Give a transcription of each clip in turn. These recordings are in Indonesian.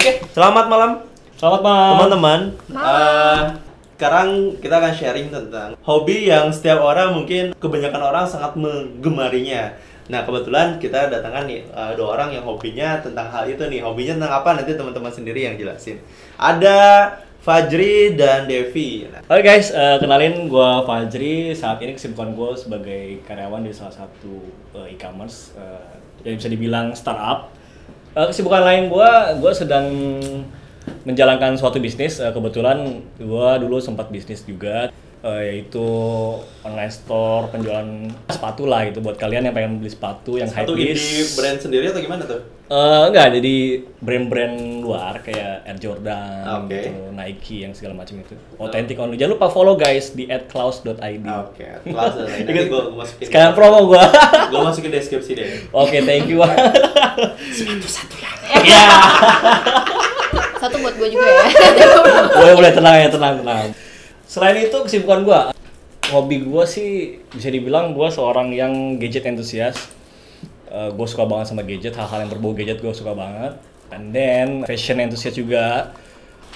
Oke, selamat malam Selamat malam. teman-teman. Malam. Eh, sekarang kita akan sharing tentang hobi yang setiap orang mungkin kebanyakan orang sangat menggemarinya. Nah kebetulan kita datangkan nih eh, dua orang yang hobinya tentang hal itu nih. Hobinya tentang apa nanti teman-teman sendiri yang jelasin. Ada Fajri dan Devi. Nah, Oke guys, eh, kenalin gua Fajri. Saat ini kesibukan gue sebagai karyawan di salah satu eh, e-commerce eh, yang bisa dibilang startup. Eh, kesibukan lain gua, gua sedang menjalankan suatu bisnis. Eh, kebetulan gua dulu sempat bisnis juga, eh, yaitu online store penjualan sepatu lah gitu buat kalian yang pengen beli sepatu yang high satu vis. indie brand sendiri atau gimana tuh? Eh, enggak, jadi brand-brand luar kayak Air Jordan, Oke. gitu, Nike yang segala macam itu. Authentic only. Jangan lupa follow guys di @klaus.id. Oke, kelas nanti gue gue masukin. Sekarang promo gua. Gue masukin deskripsi deh. Oke, thank you. Satu buat gue juga ya. boleh boleh tenang ya, tenang tenang. Selain itu kesibukan gua, hobi gua sih bisa dibilang gua seorang yang gadget entusias. Eh, gue suka banget sama gadget, hal-hal yang berbau gadget gue suka banget. And then fashion entusias juga.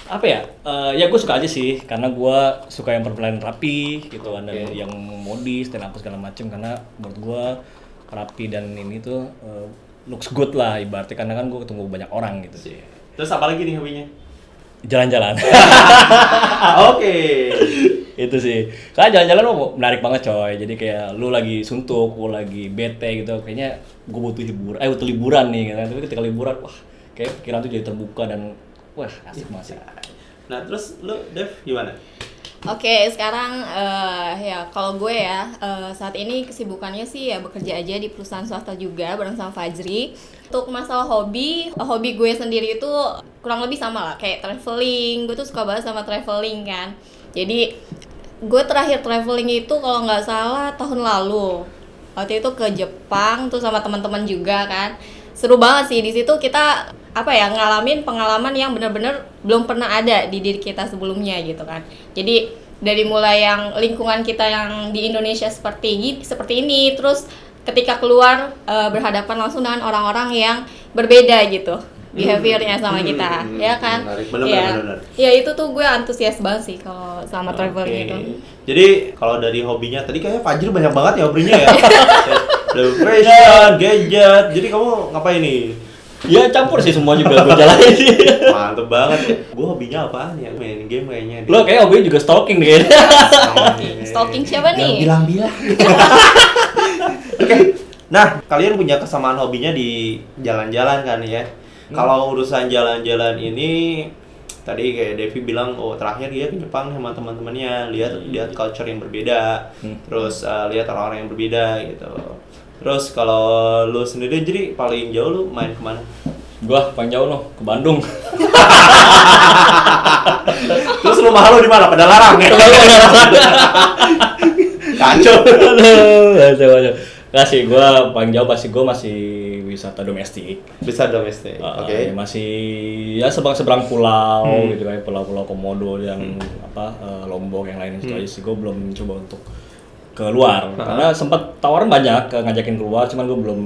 Apa ya? Eh, ya gue suka aja sih, karena gua suka yang perpelainan rapi gitu kan, dan Oke. yang modis dan apa segala macem karena menurut gua rapi dan ini tuh eh, looks good lah ibaratnya karena kan gue ketemu banyak orang gitu sih. Terus apa lagi nih hobinya? Jalan-jalan. Oke. Itu sih karena jalan-jalan mau menarik banget coy jadi kayak lu lagi suntuk lu lagi bete gitu kayaknya gue butuh liburan eh butuh liburan nih gitu. tapi ketika liburan wah kayak pikiran tuh jadi terbuka dan wah asik banget sih Nah, terus lu Dev gimana? Oke, sekarang eh, ya kalau gue ya eh, saat ini kesibukannya sih ya bekerja aja di perusahaan swasta juga bareng sama Fajri. Untuk masalah hobi, hobi gue sendiri itu kurang lebih sama lah kayak traveling. Gue tuh suka banget sama traveling kan. Jadi gue terakhir traveling itu kalau nggak salah tahun lalu. Waktu itu ke Jepang tuh sama teman-teman juga kan. Seru banget sih di situ kita apa ya ngalamin pengalaman yang benar-benar belum pernah ada di diri kita sebelumnya gitu kan. Jadi dari mulai yang lingkungan kita yang di Indonesia seperti gi- seperti ini terus ketika keluar eh, berhadapan langsung dengan orang-orang yang berbeda gitu behaviornya sama Hmm, kita hmm, ya kan menarik. Bener, ya, bener, bener. ya itu tuh gue antusias banget sih kalau selama traveling Oke. itu Jadi kalau dari hobinya tadi kayaknya Fajri banyak banget ya hobinya ya. Fashion, gadget. Jadi kamu ngapain nih? ya campur sih semua juga gue jalanin sih Mantep banget ya. Gue hobinya apaan ya? Main game kayaknya. lo kayak hobi juga stalking deh Stalking. Stalking siapa nih? Bilang-bilang. Oke. Nah, kalian punya kesamaan hobinya di jalan-jalan kan ya? Kalau urusan jalan-jalan ini tadi kayak Devi bilang oh terakhir dia ke Jepang sama teman-temannya lihat lihat culture yang berbeda. Hmm. terus uh, lihat orang-orang yang berbeda gitu. Terus kalau lu sendiri jadi paling jauh lu main ke mana? Gua paling jauh loh ke Bandung. Terus rumah lu di mana? Pada larang ya? Kacau. Aduh aduh Nggak sih, gue paling jauh pasti gue masih wisata domestik. Bisa domestik Uh, oke. ya masih ya seberang seberang pulau Hmm. gitu kan pulau-pulau komodo yang apa uh, lombok yang lain itu Hmm. aja sih gue belum coba untuk keluar. Ah. karena sempat tawaran banyak ke ngajakin keluar cuman gue belum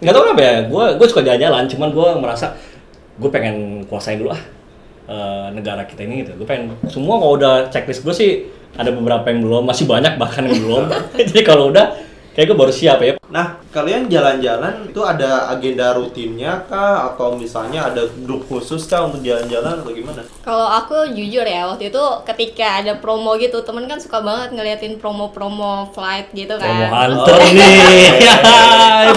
nggak tahu kenapa ya gue gue suka jalan-jalan cuman gue merasa gue pengen kuasain dulu ah uh, negara kita ini gitu. Gue pengen semua kalau udah checklist gue sih ada beberapa yang belum masih banyak bahkan yang belum. Jadi kalau udah kayak gue baru siap ya Nah, kalian jalan-jalan itu ada agenda rutinnya kah? Atau misalnya ada grup khusus kah untuk jalan-jalan atau gimana? Kalau aku jujur ya waktu itu ketika ada promo gitu temen kan suka banget ngeliatin promo-promo flight gitu kan. promo hunter nih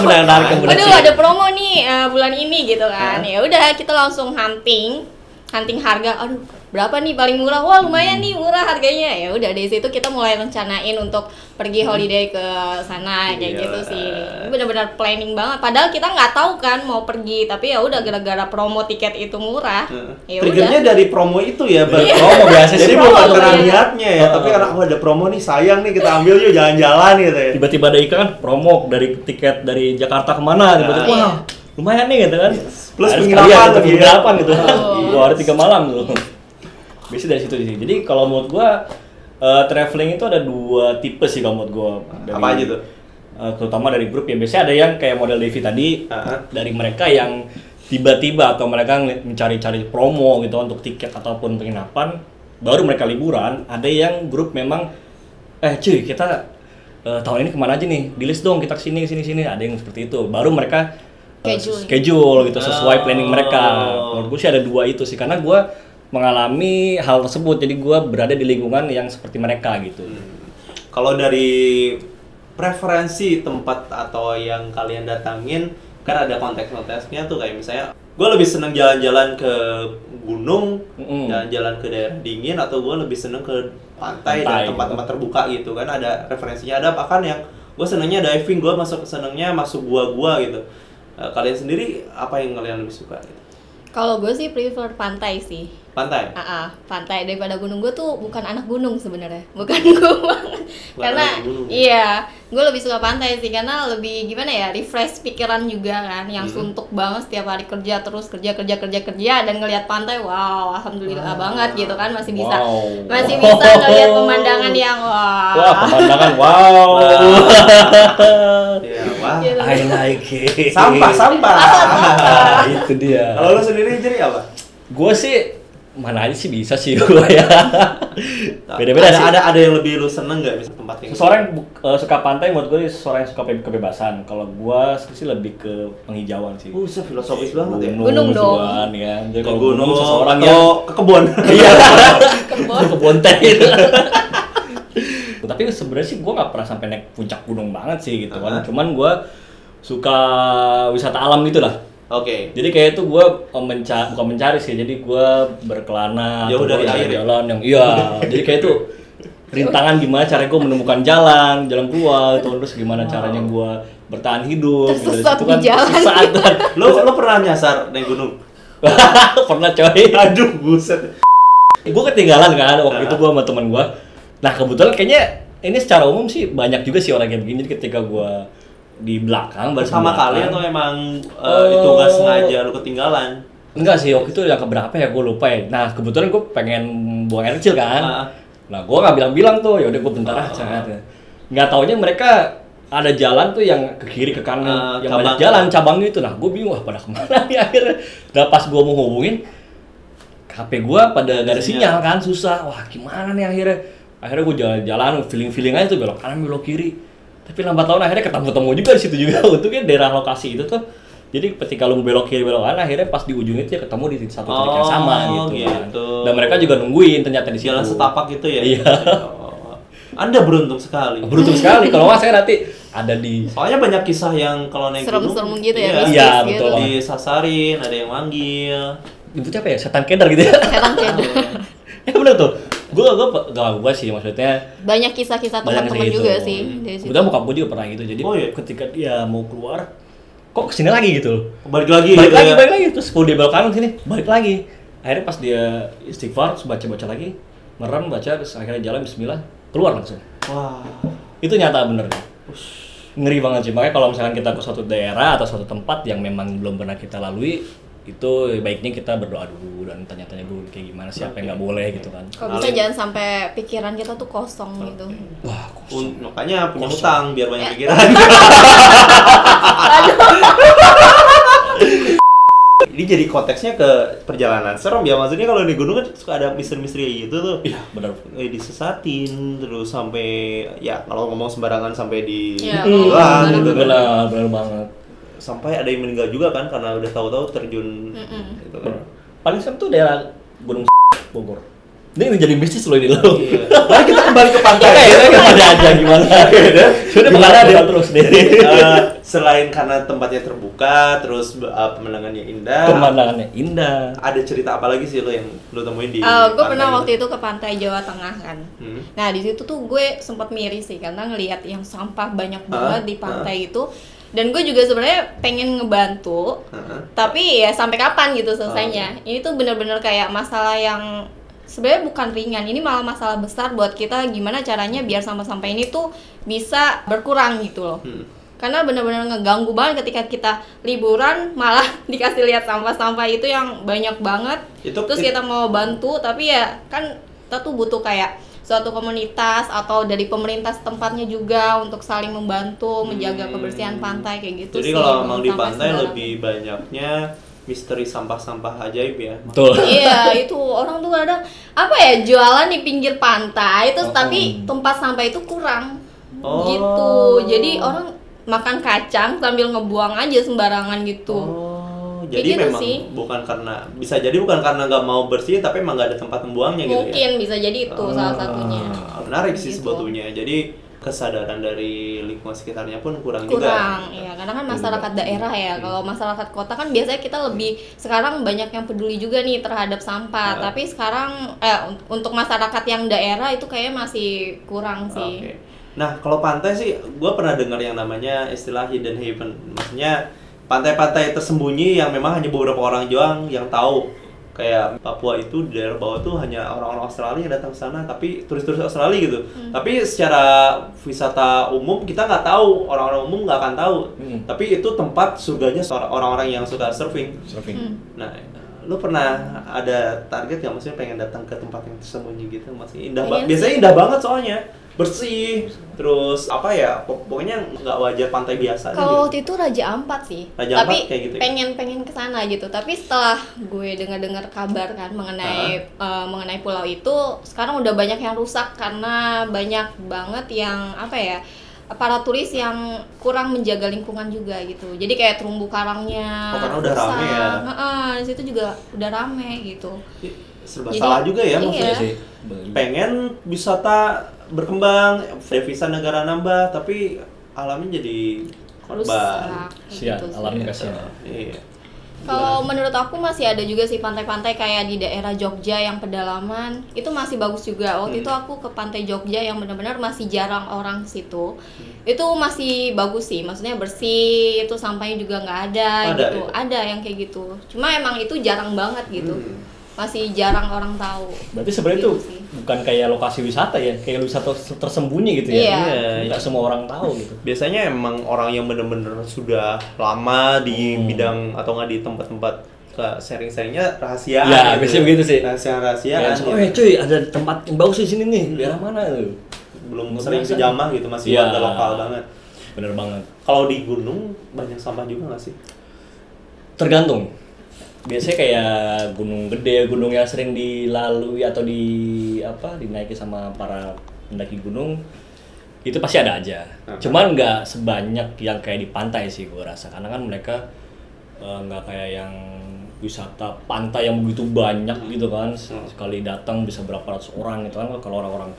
benar benar benar Aduh ada promo nih eh, bulan ini gitu kan. Ya udah kita langsung hunting, hunting harga. Aduh berapa nih paling murah? Wah lumayan nih murah harganya. Ya udah dari situ kita mulai rencanain untuk pergi holiday ke sana kayak Gila. gitu sih. Benar-benar planning banget. Padahal kita nggak tahu kan mau pergi, tapi ya udah gara-gara promo tiket itu murah. Ya Triggernya dari promo itu ya, Bang. promo biasa Jadi sih bukan karena iya. niatnya ya, tapi karena oh ada promo nih sayang nih kita ambil yuk jalan-jalan gitu ya. tiba-tiba ada iklan promo dari tiket dari Jakarta ke mana tiba-tiba Iya. wah lumayan nih gitu kan Plus Harus penginapan sekalian gitu, ya. penginapan gitu Oh. dua hari tiga malam gitu biasanya dari situ sih jadi kalau menurut gua eh, traveling itu ada dua tipe sih kalau menurut gua. Dari- Apa aja tuh? eh, terutama dari grup. Ya biasanya ada yang kayak model Devi tadi Ah. dari mereka yang tiba-tiba atau mereka mencari-cari promo gitu untuk tiket ataupun penginapan baru mereka liburan. Ada yang grup memang eh cuy kita eh, tahun ini ke mana aja nih? Di list dong kita ke sini ke sini sini ada yang seperti itu. Baru mereka Schedule. schedule gitu sesuai planning mereka. Oh. menurut gue sih ada dua itu sih. Karena gue mengalami hal tersebut jadi gue berada di lingkungan yang seperti mereka gitu Kalau dari preferensi tempat atau yang kalian datangin kan ada konteks-konteksnya tuh kayak misalnya gue lebih seneng jalan-jalan ke gunung, jalan-jalan ke daerah dingin atau gue lebih seneng ke pantai, Pantai. dan tempat-tempat terbuka gitu kan ada referensinya ada bahkan yang gue senengnya diving gue masuk senengnya masuk gua-gua gitu Eh, kalian sendiri apa yang kalian lebih suka gitu? Kalau gue sih prefer pantai sih. Pantai Ah, ah, pantai daripada gunung gue tuh bukan anak gunung sebenarnya, bukan gue banget. Bukan karena anak gunung. iya, gue lebih suka pantai sih karena lebih gimana ya, refresh pikiran juga kan, yang Hmm. suntuk banget setiap hari kerja terus kerja kerja kerja kerja dan ngelihat pantai, wow, alhamdulillah Ah. banget gitu kan masih bisa, Wow. masih bisa ngelihat pemandangan yang wah. wah pemandangan wow Iya, wah. Gitu. I like it sampah sampah Ah, itu dia kalau lu sendiri jadi apa gue sih mana aja sih bisa sih gue ya beda-beda ada, sih ada ada yang lebih lu seneng nggak misal tempat yang seseorang yang eh, suka pantai menurut gue seseorang yang suka kebe- kebebasan kalau gue sih lebih ke penghijauan sih Buset, filosofis banget ya. Gunung dong. kan, ya. Jadi Ke kalau gunung, gunung seseorang atau yang ke kebun. iya Kebun. ke kebun teh gitu. Tapi sebenarnya sih gue nggak pernah sampai naik puncak gunung banget sih gitu kan. Aha. Cuman gue suka wisata alam gitu lah. Oke. Jadi kayak itu gue mencari bukan mencari sih, jadi gue berkelana Jauh dari air ya? jalan yang iya. jadi kayak itu rintangan gimana caranya gue menemukan jalan, jalan keluar, terus gimana caranya gue bertahan hidup. gitu. Tersesat Itu di jalan. Sesaat kan. Lu lu pernah nyasar naik gunung? Pernah coy. Aduh, buset. gue ketinggalan kan waktu Nah. itu gue sama teman gue nah kebetulan kayaknya ini secara umum sih banyak juga sih orang kayak begini jadi ketika gue di belakang baris Pertama kali atau emang Oh. itu nggak sengaja lu ketinggalan? enggak sih waktu itu yang keberapa ya? Gue lupa ya. Nah kebetulan gue pengen buang air kecil kan. Ah. nah gue nggak bilang-bilang tuh ya udah gue bentar Ah. aja nggak taunya mereka ada jalan tuh yang ke kiri ke kanan. Ah, yang cabang. banyak jalan cabang itu. Nah gue bingung wah pada ke mana nih akhirnya? Nah pas gue mau hubungin HP gue pada nggak ada sinyal. kan susah. Wah gimana nih akhirnya? Akhirnya gue jalan-jalan feeling feeling aja tuh belok kanan belok kiri tapi lambat laun akhirnya ketemu-temu juga di situ juga untungnya daerah lokasi itu tuh jadi ketika lu belok kiri belok kanan akhirnya pas di ujung itu ya ketemu di satu titik yang sama Oh, gitu, gitu. Dan mereka juga nungguin ternyata di situ Jalan setapak itu ya? Iya. Oh. Anda beruntung sekali. beruntung sekali kalau nggak saya nanti ada di Soalnya banyak kisah yang kalau naik Serem-serem gunung gitu ya, iya, Iya, gitu. betul banget. disasarin, ada yang manggil. nyebutnya apa ya setan kedar gitu ya Setan cedera. ya bener tuh gue gue gak gue sih maksudnya Banyak kisah-kisah teman-teman juga gitu. sih dari situ. Kebetulan bokap gue juga pernah gitu jadi Oh, iya? ketika dia mau keluar kok ke sini lagi gitu loh Balik lagi balik gitu lagi ya. balik lagi terus kalau dia belok kanan sini balik lagi akhirnya pas dia istighfar baca baca lagi merem baca terus akhirnya jalan Bismillah keluar langsung Wah. itu nyata bener ngeri banget sih makanya kalau misalkan kita ke suatu daerah atau suatu tempat yang memang belum pernah kita lalui itu baiknya kita berdoa dulu dan tanya-tanya dulu kayak gimana siapa yang nggak boleh? gitu kan. Kalau bisa jangan sampai pikiran kita tuh kosong gitu. wah Un- makanya punya Kosong. utang biar banyak pikiran. Ini jadi konteksnya ke perjalanan serem ya. Maksudnya kalau di gunung kan suka ada misteri-misteri gitu tuh. iya benar. Eh, disesatin terus sampai ya kalau ngomong sembarangan sampai di Iya, ngomong gitu kan. benar benar banget Sampai ada yang meninggal juga kan karena udah tahu-tahu terjun Mm-mm. gitu kan. paling serem tuh daerah Gunung Bogor ini menjadi bisnis loh ini loh Iya. Mari kita kembali ke pantai. Kayak ini ke mana aja gimana sudah Gimana deh? terus deh Eh, selain karena tempatnya terbuka, terus uh, pemandangannya indah. pemandangannya indah Ada cerita apa lagi sih lo yang lo temuin di? gue pantai Eh, pernah itu? waktu itu ke pantai Jawa Tengah kan. Hmm. Nah di situ tuh gue sempat miris sih karena ngelihat yang sampah banyak Ah, banget di pantai itu. Dan gue juga sebenarnya pengen ngebantu, Heeh. tapi ya sampai kapan gitu selesainya. Ini tuh bener-bener kayak masalah yang sebenarnya bukan ringan. Ini malah masalah besar buat kita gimana caranya biar sampah-sampah ini tuh bisa berkurang gitu loh. Hmm. Karena bener-bener ngeganggu banget ketika kita liburan malah dikasih lihat sampah-sampah itu yang banyak banget. Itu Terus it- kita mau bantu tapi ya kan kita tuh butuh kayak suatu komunitas atau dari pemerintah tempatnya juga untuk saling membantu menjaga Hmm. kebersihan pantai kayak gitu Jadi sih. kalau emang di pantai lebih banyaknya misteri sampah-sampah ajaib ya. Betul. iya itu orang tuh kadang apa ya jualan di pinggir pantai terus Oh. tapi tempat sampah itu kurang Oh. gitu jadi orang makan kacang sambil ngebuang aja sembarangan gitu Oh, jadi gitu memang sih. bukan karena bisa jadi bukan karena nggak mau bersih tapi emang nggak ada tempat membuangnya gitu mungkin ya. bisa jadi itu salah satunya menarik sih Gitu. sebetulnya. Jadi kesadaran dari lingkungan sekitarnya pun kurang, kurang juga. ya karena kan masyarakat daerah ya kalau masyarakat kota kan biasanya kita lebih sekarang banyak yang peduli juga nih terhadap sampah Ah. tapi sekarang eh un- untuk masyarakat yang daerah itu kayaknya masih kurang sih Nah, kalau pantai sih, gue pernah dengar yang namanya istilah hidden haven. Maksudnya pantai-pantai tersembunyi yang memang hanya beberapa orang doang yang tahu. Kayak Papua itu di daerah bawah tuh hanya orang-orang Australia yang datang ke sana, tapi turis-turis Australia gitu. Hmm. Tapi secara wisata umum kita nggak tahu, orang-orang umum nggak akan tahu. Hmm. Tapi itu tempat surganya seorang- orang-orang yang suka surfing. Surfing. Hmm. Nah, lu pernah ada target nggak maksudnya pengen datang ke tempat yang tersembunyi gitu masih indah banget biasanya indah banget soalnya bersih terus apa ya pok- pokoknya nggak wajar pantai biasa Kalau gitu. waktu itu Raja Ampat sih, Raja tapi Ampat kayak gitu ya? pengen pengen ke sana gitu. Tapi setelah gue dengar-dengar kabar kan mengenai eh, mengenai pulau itu, sekarang udah banyak yang rusak karena banyak banget yang apa ya para turis yang kurang menjaga lingkungan juga gitu. Jadi kayak terumbu karangnya. Oh, karena udah rame ya? Heeh, di situ juga udah rame gitu. Serba Jadi, salah juga ya iya. maksudnya sih. pengen wisata berkembang devisa negara nambah tapi alamnya jadi korban Rusak Sian, gitu alamnya kasihan. iya Kalau menurut aku masih ada juga sih pantai-pantai kayak di daerah Jogja yang pedalaman itu masih bagus juga. Waktu Hmm. itu aku ke pantai Jogja yang benar-benar masih jarang orang situ. Itu masih bagus sih, maksudnya bersih, itu sampahnya juga nggak ada, Ada gitu. ya? Ada yang kayak gitu. Cuma emang itu jarang banget gitu. Hmm. Masih jarang orang tahu. Berarti sebenarnya itu Gitu sih. Bukan kayak lokasi wisata ya, kayak wisata tersembunyi gitu ya. Iya. Nggak semua orang tahu gitu. biasanya emang orang yang bener-bener sudah lama di Hmm. bidang atau nggak di tempat-tempat sharing-sharingnya rahasia Ya, biasanya begitu sih. rahasia rahasia Ya, oh eh, cuy, ada tempat yang bagus di sini nih. Daerah mana tuh? belum sering biasa. kejamah gitu masih Iya. warga lokal banget Bener banget. kalau di gunung banyak sampah juga nggak sih Tergantung. Biasanya kayak gunung gede, gunung yang sering dilalui atau di apa dinaiki sama para pendaki gunung itu pasti ada aja. Aha. Cuman nggak sebanyak yang kayak di pantai sih gue rasa karena kan mereka eh, nggak kayak yang wisata pantai yang begitu banyak gitu kan. Sekali datang bisa berapa ratus orang gitu kan. Kalau orang-orang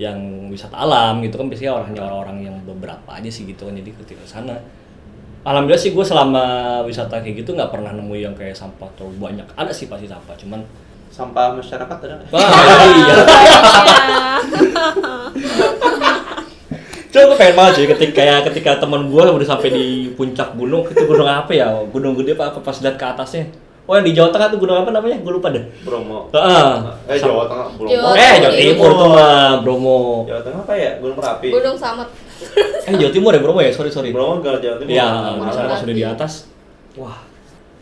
yang wisata alam gitu kan biasanya orangnya orang-orang yang beberapa aja sih gitu kan. Jadi ketika sana Alhamdulillah sih gue selama wisata kayak gitu nggak pernah nemu yang kayak sampah terlalu banyak. Ada sih pasti sampah, cuman sampah masyarakat ada nggak? wah iya. Coba gue pengen banget sih ketika kayak ketika teman gue udah sampai di puncak gunung itu gunung apa ya? Gunung gede apa, apa pas lihat ke atasnya? Oh yang di Jawa Tengah tuh gunung apa namanya? Gue lupa deh. Bromo Heeh. eh Jawa Tengah Bromo Jawa Eh Jawa Timur. Timur tuh mah Bromo. Jawa Tengah apa ya Gunung Merapi Gunung Samet. Eh Jawa Timur ya Bromo ya? Sorry sorry. Bromo Gal Jawa Timur Iya, Malang. misalnya pas Merapi. udah di atas, wah,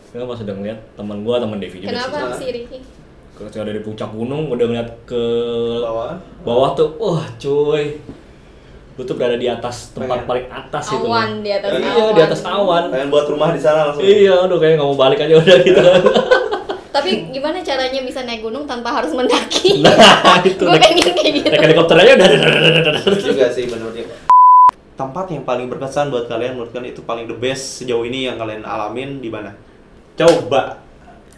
kita pas udah ngeliat teman gua, teman Devi juga Kenapa sih. Ricky? Ketika dari puncak gunung udah ngeliat ke bawah bawah tuh, wah cuy, lu tuh berada di atas tempat Pengen. paling atas itu. Awan di atas Iya awan. di atas awan. pengen buat rumah di sana langsung Iya, aduh kayak nggak mau balik aja udah gitu. Tapi gimana caranya bisa naik gunung tanpa harus mendaki? nah itu. Gue pengen kayak gitu. Naik helikopter aja udah. juga sih menurutnya tempat yang paling berkesan buat kalian menurut kalian itu paling the best sejauh ini yang kalian alamin di mana coba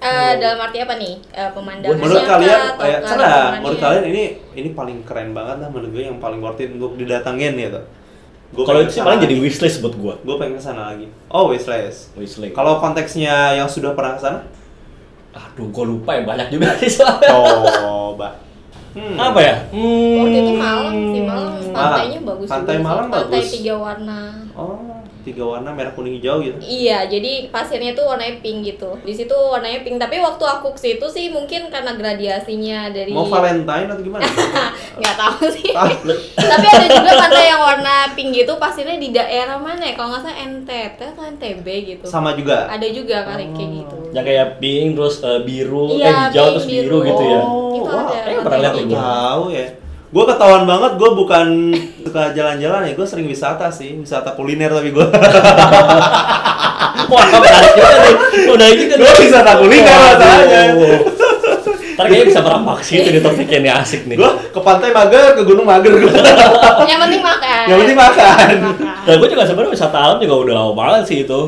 Eh, dalam arti apa nih? Eh, pemandangannya menurut kalian Atau ya lingkungannya? menurut kalian ini ini paling keren banget lah menurut gue yang paling worth it untuk didatengin gitu Gua Kalau itu sih paling jadi wishlist buat gua. gue pengen ke sana lagi oh wishlist Wishlist. kalau konteksnya yang sudah pernah ke sana aduh gua lupa ya banyak juga sih soalnya. coba Hmm. Apa ya? Hmm. Waktu itu Malang sih, Malang pantainya bagus Pantai juga. Malang Pantai bagus. tiga warna. oh tiga warna merah kuning hijau gitu Iya, jadi pasirnya tuh warnanya pink gitu. Di situ warnanya pink, tapi waktu aku ke situ sih mungkin karena gradiasinya dari mau Valentine atau gimana nggak tahu sih. Tapi ada juga pantai yang warna pink gitu, pasirnya di daerah mana ya? Kalau nggak salah NTT atau NTB gitu. sama juga Ada juga kali kayak gitu. Yang kayak pink terus eh, biru, Iya, eh hijau pink, terus biru, biru. gitu ya. Oh, Itu wah, ada. kayaknya pernah lihat. Tahu ya. Gue ketahuan banget, gue bukan suka jalan-jalan ya, gue sering wisata sih, wisata kuliner tapi gue. Wah, menarik juga nih. Menarik juga Gua bisa tak kuliner Waduh. masalahnya. Ntar kayaknya bisa berapaksi itu di topiknya nih asik nih. Gua ke pantai mager, ke gunung mager. Yang penting makan. Yang penting makan. Dan gue juga sebenarnya wisata alam juga udah lama banget sih itu.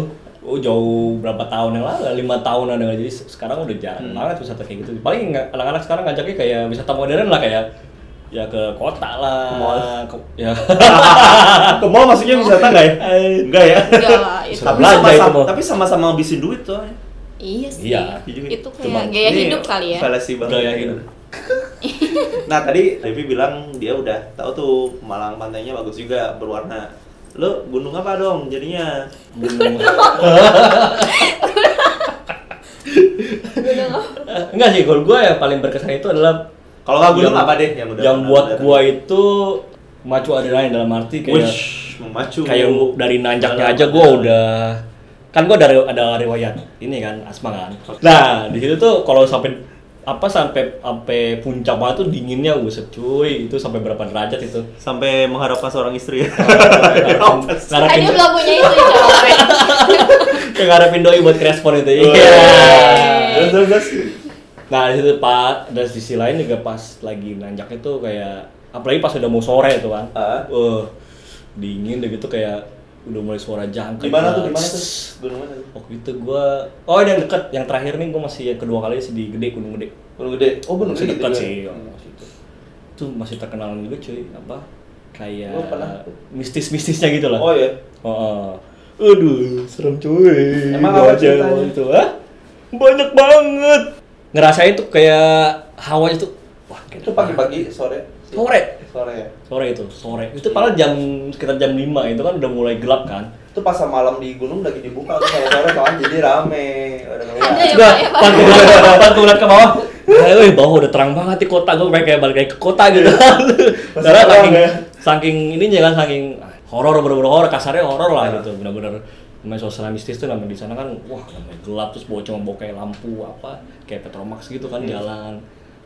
Oh jauh berapa tahun yang lalu, lima tahunan yang lalu. Jadi sekarang udah jarang Hmm. banget wisata kayak gitu. Paling anak-anak sekarang ngajaknya kayak wisata modern lah kayak ya ke kota lah. Ke mall. Ke- ya. Ke mall maksudnya wisata nggak ya? Enggak ya. Enggak lah, itu. Tapi sama-sama, tapi sama-sama ngabisin duit tuh. Iya sih. Iya. Itu kayak Cuman gaya hidup kali ya. Fallacy banget. Gaya hidup. Nah tadi Devi bilang dia udah tahu tuh Malang pantainya bagus juga berwarna. Lo gunung apa dong jadinya? Gunung. Gunung Enggak sih, kalau gue yang paling berkesan itu adalah Kalau nggak gunung yang- apa deh yang udah yang buat gua itu macu adrenalin dalam arti kayak Wish, memacu. kayak dari nanjaknya aja gua adrenalin. udah kan gua dari ada riwayat ini kan asma kan nah di situ tuh kalau sampai apa sampai sampai puncak banget tuh dinginnya buset cuy itu sampai berapa derajat itu sampai mengharapkan seorang istri. Ah, ngarepin dia belum punya itu cowok. kayak ngarepin doi buat respon itu Oh, iya Terus, terus, terus. Nah di situ pak dan sisi lain juga pas lagi nanjak itu kayak apalagi pas udah mau sore itu kan Ah. Wah, dingin udah gitu kayak udah mulai suara jangkrik Di mana lah. tuh? Di mana tuh? Gunung mana tuh? Waktu itu gua oh ini yang deket, yang terakhir nih gua masih yang kedua kali sih di Gede, Gunung Gede. Gunung Gede. Oh, Gunung Gede juga. sih. itu. Masih terkenal juga cuy, apa? Kayak Gua pernah. mistis-mistisnya gitu lah. Oh ya. Oh, oh. Aduh, serem cuy. Emang apa ceritanya? waktu itu, ah? Banyak banget. Ngerasain tuh kayak hawanya tuh wah, kayak Itu pagi-pagi, sore. Sore. Sore ya. Sore itu, sore. Itu padahal jam sekitar jam 5 itu kan udah mulai gelap kan. Itu pas malam di gunung lagi dibuka tuh kalau sore soalnya jadi rame. Udah ya, ya, Pak? pas ke bawah, eh bawah udah terang banget di kota, gua kayak balik lagi ke kota gitu. Karena saking, ya? saking ininya kan saking ah, horor bener-bener horor, kasarnya horor lah gitu, bener-bener namanya suasana mistis tuh namanya di sana kan wah namanya gelap terus bawa cuma bawa kayak lampu apa kayak petromax gitu kan jalan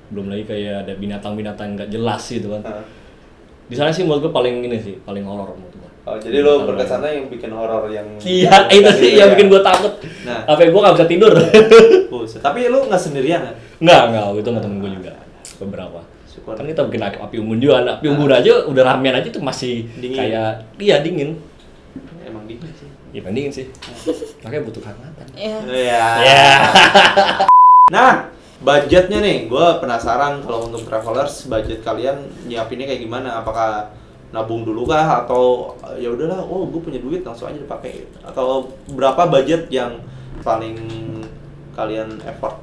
belum lagi kayak ada binatang-binatang nggak jelas gitu kan Hah. di sana sih menurut gue paling ini sih paling horor menurut gue Oh, jadi lo berkesannya yang bikin horor yang iya itu sih yang bikin gue takut Nah. apa gue gak bisa tidur Buset. Tapi lu nggak sendirian kan? Enggak, enggak, itu sama temen gue juga beberapa. Syukur. Kan kita bikin api, api unggun juga, nah, api unggun aja udah ramean aja tuh masih Dingin. kayak iya dingin. Emang dingin sih. Ya kan dingin sih. Makanya butuh kehangatan. Iya. Iya. Ya. Nah, budgetnya nih, gue penasaran kalau untuk travelers budget kalian nyiapinnya kayak gimana? Apakah nabung dulu kah atau ya udahlah, oh gue punya duit langsung aja dipakai atau berapa budget yang paling kalian effort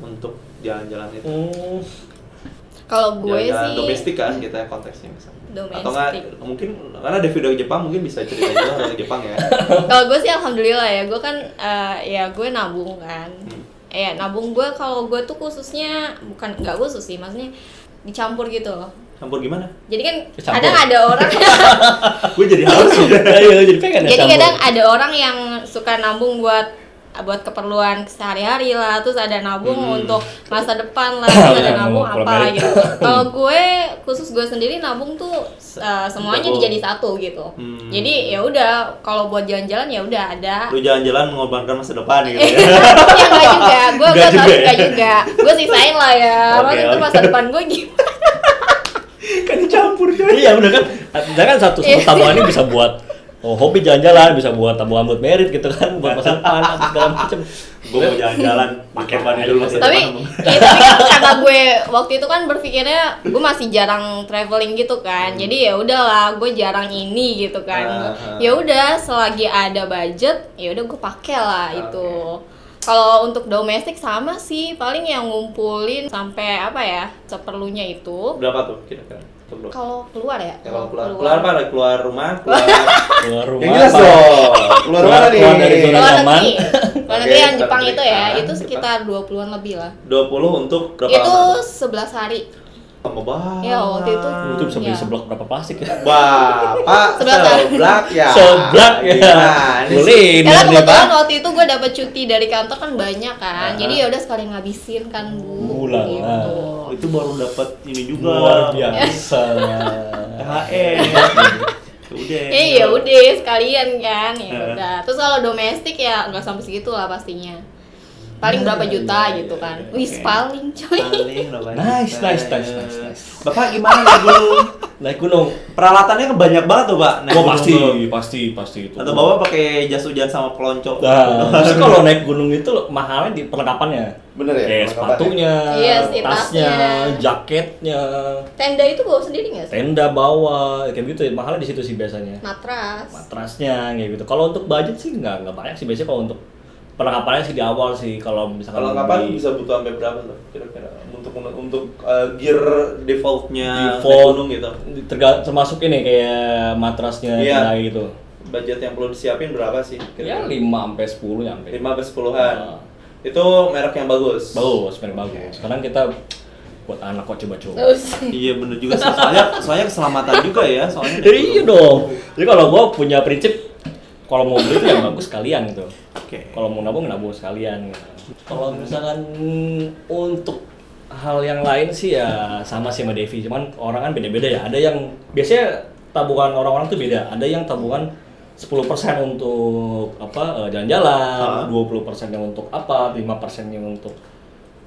untuk jalan-jalan itu? Hmm, Kalau gue Jalan-jalan sih domestik kan kita konteksnya misalnya. Atau nggak mungkin karena ada video Jepang mungkin bisa cerita juga dari Jepang ya. Kalau gue sih alhamdulillah ya, gue kan eh, ya gue nabung kan. Hmm. Ya nabung gue kalau gue tuh khususnya bukan nggak khusus sih, maksudnya dicampur gitu loh. Campur gimana? Jadi kan Dicampur. kadang ada orang gue jadi harus Iya, jadi pengen ya Jadi campur. kadang ada orang yang suka nabung buat buat keperluan sehari-hari lah, terus ada nabung Hmm. untuk masa depan lah, terus ada Iya, nabung apa gitu. Kalau gue khusus gue sendiri nabung tuh uh, semuanya Double. dijadi satu gitu. Hmm. Jadi ya udah kalau buat jalan-jalan ya udah ada. lu jalan-jalan mengorbankan masa depan gitu ya. ya enggak juga, gue Nggak gue juga ya? enggak juga. Gue sisain lah ya. Maksudnya itu masa depan gue gimana? kan dicampur coy. Iya bener kan. Jangan satu satu Iya. tabungan ini bisa buat oh, hobi jalan-jalan, bisa buat tabungan buat merit gitu kan, buat masa depan apa segala macem. gue mau jalan-jalan pakai ban dulu masa tapi depan. ya, tapi kan karena gue waktu itu kan berpikirnya gue masih jarang traveling gitu kan. Jadi ya udahlah gue jarang ini gitu kan. Ah, ah. ya udah selagi ada budget ya udah gue pakai lah itu. kalau untuk domestik sama sih paling yang ngumpulin sampai apa ya seperlunya itu. Berapa tuh kira-kira Kalau keluar ya Ya, kalau keluar, keluar apa? Keluar rumah, keluar. Keluar rumah. yang jelas dong. Keluar mana nih? Keluar dari zona Luar nyaman. Oke, negeri yang luar Jepang itu ya Ah, itu sekitar 20-an lebih lah 20 untuk berapa itu lama? 11 hari Lama banget. Ya, waktu itu. Itu bisa beli Iya. seblak berapa plastik ya? Bapak seblak ya. Seblak ya. Sih? Boleh. Karena Ini kebetulan waktu itu gue dapet cuti dari kantor kan banyak kan, Ah. jadi ya udah sekali ngabisin kan bu. Ulala. Gitu. Oh, itu baru dapat ini juga. Luar biasa. THR. udah Eh ya udah sekalian kan ya udah. Terus kalau domestik ya nggak sampai segitu lah pastinya. Paling berapa juta iya, gitu iya, kan. iya. Wis Oke. paling coy. Paling berapa Nice, juta. nice, nice, nice, nice. bapak gimana ya gunung Naik gunung. peralatannya kan banyak banget tuh pak naik gunung pasti, tuh. pasti, pasti itu. atau bapak pakai jas hujan sama pelonco Nah, terus kalau naik gunung itu mahalnya di perlengkapannya. Bener ya, Kayak perlengkapannya? sepatunya, Iya sih, tasnya, tasnya. jaketnya, Tenda itu bawa sendiri nggak sih? tenda bawa, kayak gitu. Mahalnya di situ sih biasanya. Matras. Matrasnya kayak gitu. Kalau untuk budget sih nggak nggak banyak sih biasanya kalau untuk perlengkapannya sih di awal sih kalau misalkan kalau kapan beli- bisa butuh sampai berapa tuh kira-kira untuk untuk uh, gear defaultnya default gunung gitu terga- termasuk ini kayak matrasnya Iya. kayak gitu. budget yang perlu disiapin berapa sih Ya kira-kira? 5 sampai 10 nyampe. lima sampai sepuluhan Ah. itu merek yang bagus Bagus, sebenarnya bagus. Sekarang kita buat anak kok coba-coba. Iya bener juga sih. soalnya soalnya keselamatan juga ya soalnya Jadi iya dong. Jadi kalau gua punya prinsip kalau mau beli itu yang bagus sekalian gitu. oke Kalau mau nabung nabung sekalian. Gitu. Kalau misalkan untuk hal yang lain sih ya sama sih sama Devi, cuman orang kan beda-beda ya. Ada yang biasanya tabungan orang-orang tuh beda. Ada yang tabungan 10% untuk apa eh, jalan-jalan, Ah. 20% yang untuk apa, 5% yang untuk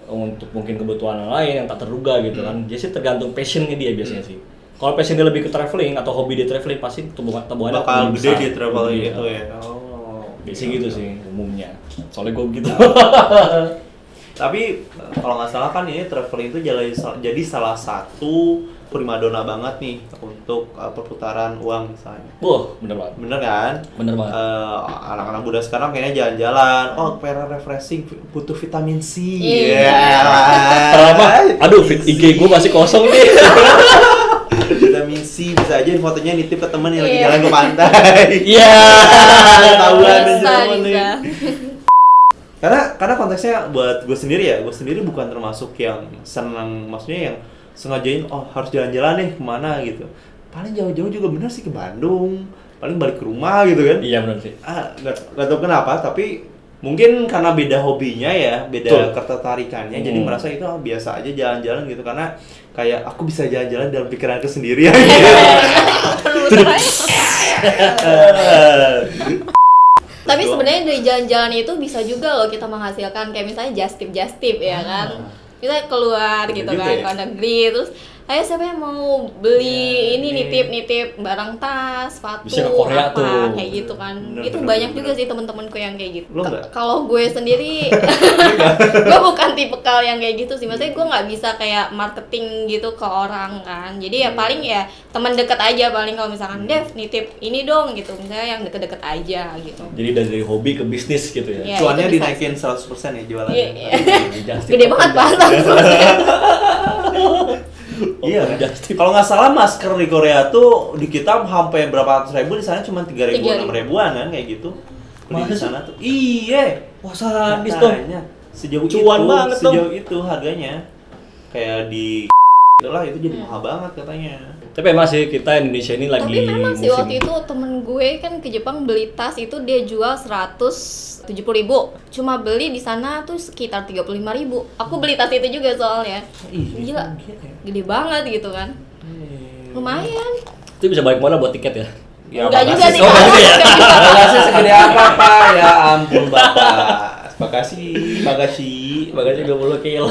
untuk mungkin kebutuhan yang lain yang tak terduga gitu kan. Jadi sih tergantung passionnya dia biasanya sih. Kalau passionnya lebih ke traveling atau hobi dia traveling pasti tabungan tabungannya bakal gede besar. di traveling Lebih, gitu eh. ya oh Biasanya gitu sih umumnya. Soalnya gue gitu. Tapi kalau nggak salah kan ini traveling itu jadi jadi salah satu primadona banget nih untuk uh, perputaran uang misalnya. Wah, bener banget. Bener kan? Bener banget. Eh, anak-anak muda sekarang kayaknya jalan-jalan, oh pengen refreshing, butuh vitamin C. Iya. Pertama, aduh fit IG gue masih kosong nih. vitamin C bisa aja fotonya nitip ke temen yang lagi Iya. jalan ke pantai. Iya. Tahuan aja Bisa, bisa. karena karena konteksnya buat gue sendiri ya gue sendiri bukan termasuk yang senang maksudnya yang sengajain oh harus jalan-jalan nih ke mana gitu paling jauh-jauh juga bener sih ke Bandung paling balik ke rumah gitu kan Iya bener sih. ah nggak nggak tahu kenapa tapi mungkin karena beda hobinya ya beda Betul. ketertarikannya jadi Hmm. merasa itu ah, biasa aja jalan-jalan gitu karena kayak aku bisa jalan-jalan dalam pikiranku sendiri Tapi Betul. sebenarnya dari jalan-jalan itu bisa juga loh kita menghasilkan kayak misalnya just tip just tip ya kan. Kita keluar Bener gitu kan ya. ke luar negeri terus ayo siapa yang mau beli Ya, ini nitip nitip barang tas, sepatu, Bisa ke Korea apa tuh. kayak gitu kan. Bener, itu bener, banyak bener, juga bener. sih teman-temanku yang kayak gitu. Kalau gue sendiri gue bukan tipe kal yang kayak gitu sih. Maksudnya gue nggak bisa kayak marketing gitu ke orang kan. Jadi ya Hmm. paling ya teman dekat aja paling kalau misalkan Dev nitip ini dong gitu. Misalnya yang deket-deket aja gitu. Jadi dari hobi ke bisnis gitu ya. Iya. cuannya dinaikin 100% ya jualannya. Just tip Gede banget pak Iya, Oh, tip. kalau nggak salah masker di Korea tuh di kita sampai berapa ratus ribu di sana cuma tiga ribu enam 3.000. ribuan kan kayak gitu. Di sana tuh. Iya. Wah sadis dong. Katanya. Sejauh Cuan itu, banget dong. sejauh itu harganya. Kayak di itulah itu jadi mahal banget katanya. Tapi emang sih kita Indonesia ini lagi Tapi memang sih waktu itu temen gue kan ke Jepang beli tas itu dia jual 170 ribu Cuma beli di sana tuh sekitar 35 ribu Aku beli tas itu juga soalnya Ih, Gila, ya. gede banget gitu kan Lumayan Itu bisa balik modal buat tiket ya. Ya, Enggak juga makasih. sih Oh, enggak juga ya? Juga. Bagasi segede apa pak? Ya ampun bapak. Bagasi, bagasi, Bagasi 20 kilo.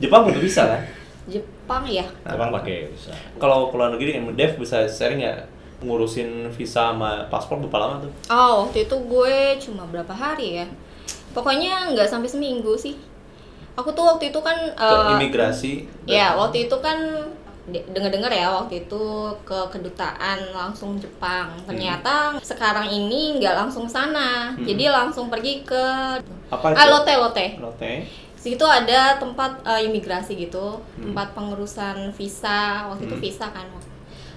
Jepang butuh bisa kan? Jepang ya Emang pakai bisa. Kalau ke luar negeri, Dev bisa sharing nggak ngurusin visa sama paspor berapa lama tuh? Oh waktu itu gue cuma berapa hari ya Pokoknya nggak sampai seminggu sih Aku tuh waktu itu kan Ke eh, imigrasi. Ya, waktu itu kan de- denger-dengar ya waktu itu ke kedutaan langsung Jepang. Ternyata sekarang ini nggak langsung sana. Hmm. Jadi langsung pergi ke Apa ah, Lotte Lotte. Lotte. Situ ada tempat eh, imigrasi gitu, Hmm. tempat pengurusan visa. Waktu itu Hmm. visa kan.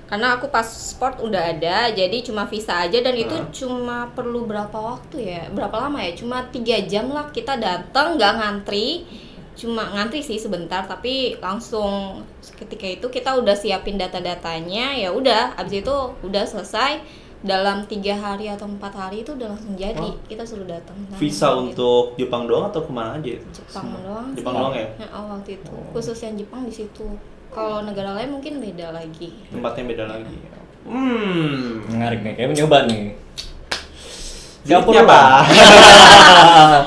Karena aku paspor udah ada, jadi cuma visa aja dan itu Ah. cuma perlu berapa waktu ya? Berapa lama ya? Cuma tiga jam lah kita datang nggak ngantri, cuma ngantri sih sebentar, tapi langsung ketika itu kita udah siapin data-datanya, ya udah, abis itu udah selesai dalam tiga hari atau empat hari itu udah langsung jadi Oh. kita suruh datang. Nah, Visa gitu. untuk Jepang doang atau ke mana aja? itu? Jepang doang Jepang sih. doang ya? oh, waktu itu Oh. khusus yang Jepang di situ kalau negara lain mungkin beda lagi Tempatnya beda lagi. Hmm. Menarik nih, kayak mencoba nih. Singapura Singapura Pak.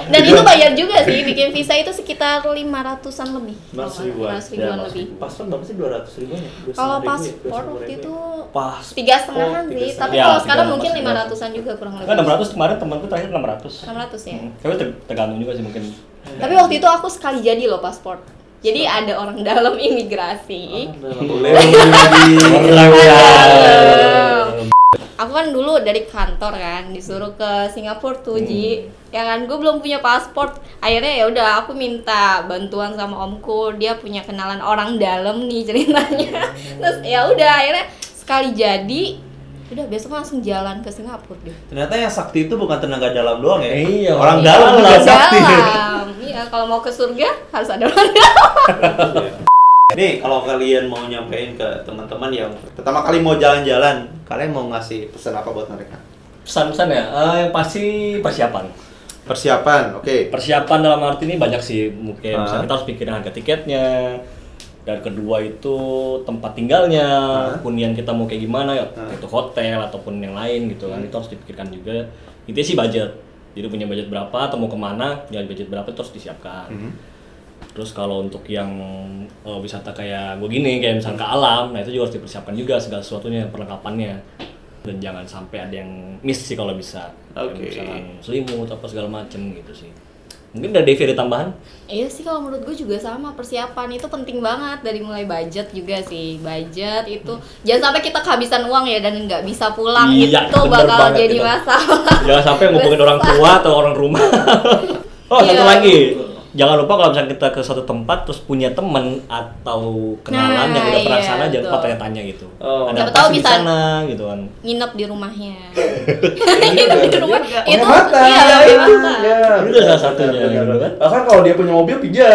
Dan itu bayar juga sih, bikin visa itu sekitar 500-an lebih. 500 ribuan. 500 ribuan Ya, lebih. Paspor berapa sih? 200 ribuan ya? Kalau 200 ribu ya? paspor 200 waktu ribu itu Pas. tiga setengahan tiga sih, setengah. tapi Ya, kalau sekarang mungkin ratus, 500-an juga kurang lebih. Kan 600 kemarin temanku terakhir 600. 600 ya. Hmm. Tapi ter- tergantung juga sih mungkin. Tapi waktu itu aku sekali jadi loh paspor. Jadi ada orang dalam imigrasi. Boleh. Dalam. Aku kan dulu dari kantor kan disuruh ke Singapura tuh Ji. Ya kan gue belum punya paspor. Akhirnya ya udah aku minta bantuan sama omku. Dia punya kenalan orang dalam nih ceritanya. Terus ya udah akhirnya sekali jadi udah besok langsung jalan ke Singapura deh. Ternyata yang sakti itu bukan tenaga dalam doang ya. Iya, orang orang dalam dalam. juga sakti. Dalam. Iya, kalau mau ke surga harus ada orang dalam. Nih, kalau kalian mau nyampein ke teman-teman yang pertama kali mau jalan-jalan, kalian mau ngasih pesan apa buat mereka? Pesan-pesan ya, eh, yang pasti persiapan. Persiapan, oke. Persiapan dalam arti ini banyak sih, mungkin misalnya kita harus pikirin harga tiketnya, dan kedua itu tempat tinggalnya, Ah. hunian kita mau kayak gimana, ya, Ah. itu hotel ataupun yang lain gitu kan, itu harus dipikirkan juga. Itu sih budget, jadi punya budget berapa, atau mau ke mana, punya budget berapa itu harus disiapkan. Mhm. Terus kalau untuk yang eh, wisata kayak gue gini, kayak misalnya ke alam, nah itu juga harus dipersiapkan juga segala sesuatunya, perlengkapannya. Dan jangan sampai ada yang miss sih kalau bisa. Kayak Oke. Misalkan selimut apa segala macem gitu sih. Mungkin dari Devi ada tambahan? Iya sih kalau menurut gue juga sama persiapan itu penting banget dari mulai budget juga sih budget itu jangan sampai kita kehabisan uang ya dan nggak bisa pulang Iya, itu bakal jadi itu. masalah. Jangan sampai ngomongin orang tua atau orang rumah. oh, satu Iya. lagi. Jangan lupa kalau misalnya kita ke suatu tempat terus punya temen atau kenalan Nah, yang udah pernah iya, sana jangan lupa tanya-tanya gitu. Oh. Ada apa tahu di bisa- sana gitu kan. Nginep di rumahnya. Iya, Nginep di rumah itu iya Ya, itu. penghematan. Ya, Itu salah satunya, gitu benar. kan. Bahkan kalau dia punya mobil pinjam.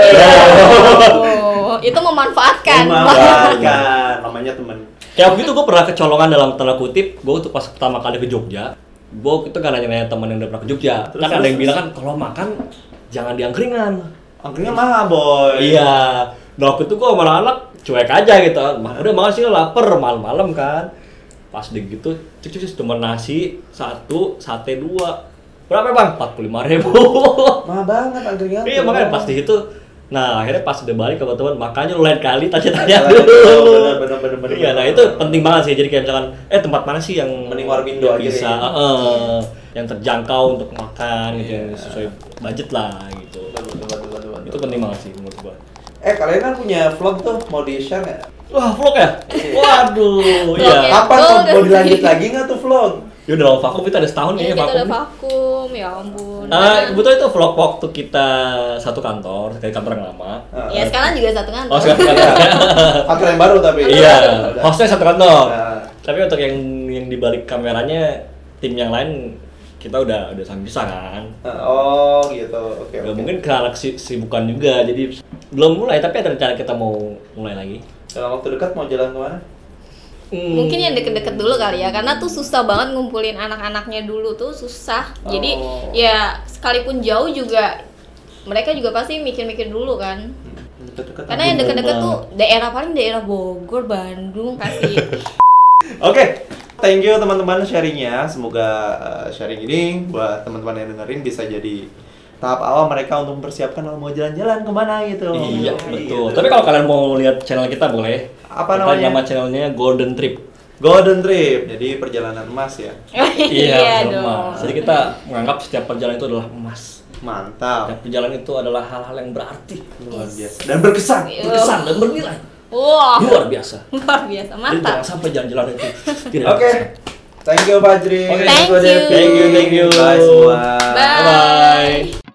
Oh, itu memanfaatkan. Memanfaatkan namanya teman. Kayak waktu itu gue pernah kecolongan dalam tanda kutip, gue tuh pas pertama kali ke Jogja, gue itu kan nanya-nanya teman yang udah pernah ke Jogja, Terus, kan ada terus, yang bilang kan kalau makan jangan di angkringan. Angkringan mahal, boy. Iya, nah waktu itu gue malah anak cuek aja gitu, "Ma, udah makan sih lapar malam-malam kan, pas di gitu, cek cek cuma nasi satu, sate dua, berapa bang? Empat puluh lima ribu. Mahal banget angkringan. iya tuh. makanya pas di itu, nah akhirnya pas udah balik kebetulan makanya lu lain kali tanya-tanya Benar, dulu. benar, benar, benar, benar. Iya, nah itu penting banget sih. Jadi kayak misalkan, eh tempat mana sih yang Mending Warmindo aja bisa, deh. Yang terjangkau untuk makan gitu, yang Iya. sesuai budget lah gitu. Betul, betul, betul, betul, betul. Itu penting banget sih menurut gua. Eh, kalian kan punya vlog tuh, mau di-share nggak? Wah, vlog ya? Vlog Waduh, ya. iya. Kapan Betul, tuh? Mau dilanjut lagi nggak tuh vlog? Ya udah lama vakum itu ada setahun Iya, kayaknya kita udah vakum. vakum, ya ampun. Ah, kebetulan itu vlog waktu kita satu kantor, dari kantor yang lama. Ya sekarang juga satu kantor. Oh, sekarang kantor. Kantor yang baru tapi. Iya, hostnya satu kantor. Nah. Tapi untuk yang yang di balik kameranya tim yang lain kita udah udah sambil bisa kan. Oh, gitu. Oke, Ya, oke. mungkin karena kesibukan juga, jadi belum mulai. Tapi ada rencana kita mau mulai lagi. Dalam waktu dekat mau jalan ke mana? Hmm. Mungkin yang deket-deket dulu kali ya, karena tuh susah banget ngumpulin anak-anaknya dulu tuh susah. Jadi Oh. ya sekalipun jauh juga mereka juga pasti mikir-mikir dulu kan. Deket-deket. Karena yang deket-deket tuh daerah paling daerah Bogor, Bandung kasih. Oke, thank you teman-teman sharingnya. Semoga uh, sharing ini buat teman-teman yang dengerin bisa jadi tahap awal mereka untuk mempersiapkan kalau mau jalan-jalan ke mana gitu. Iya, betul. Gitu. Tapi kalau kalian mau lihat channel kita boleh. Apa Kita namanya? Nama channelnya Golden Trip. Golden Trip, jadi perjalanan emas ya. iya betul, dong. Mas. Jadi kita menganggap setiap perjalanan itu adalah emas. Mantap. Setiap perjalanan itu adalah hal-hal yang berarti, Luar biasa. Dan berkesan. berkesan dan bernilai. Wow. Luar biasa. Luar biasa. Mantap. Jadi jangan sampai jalan-jalan itu. Oke. Okay. Thank you Fajri. Okay. Thank, thank you. Thank you, thank you. Bye. Bye. Bye. -bye.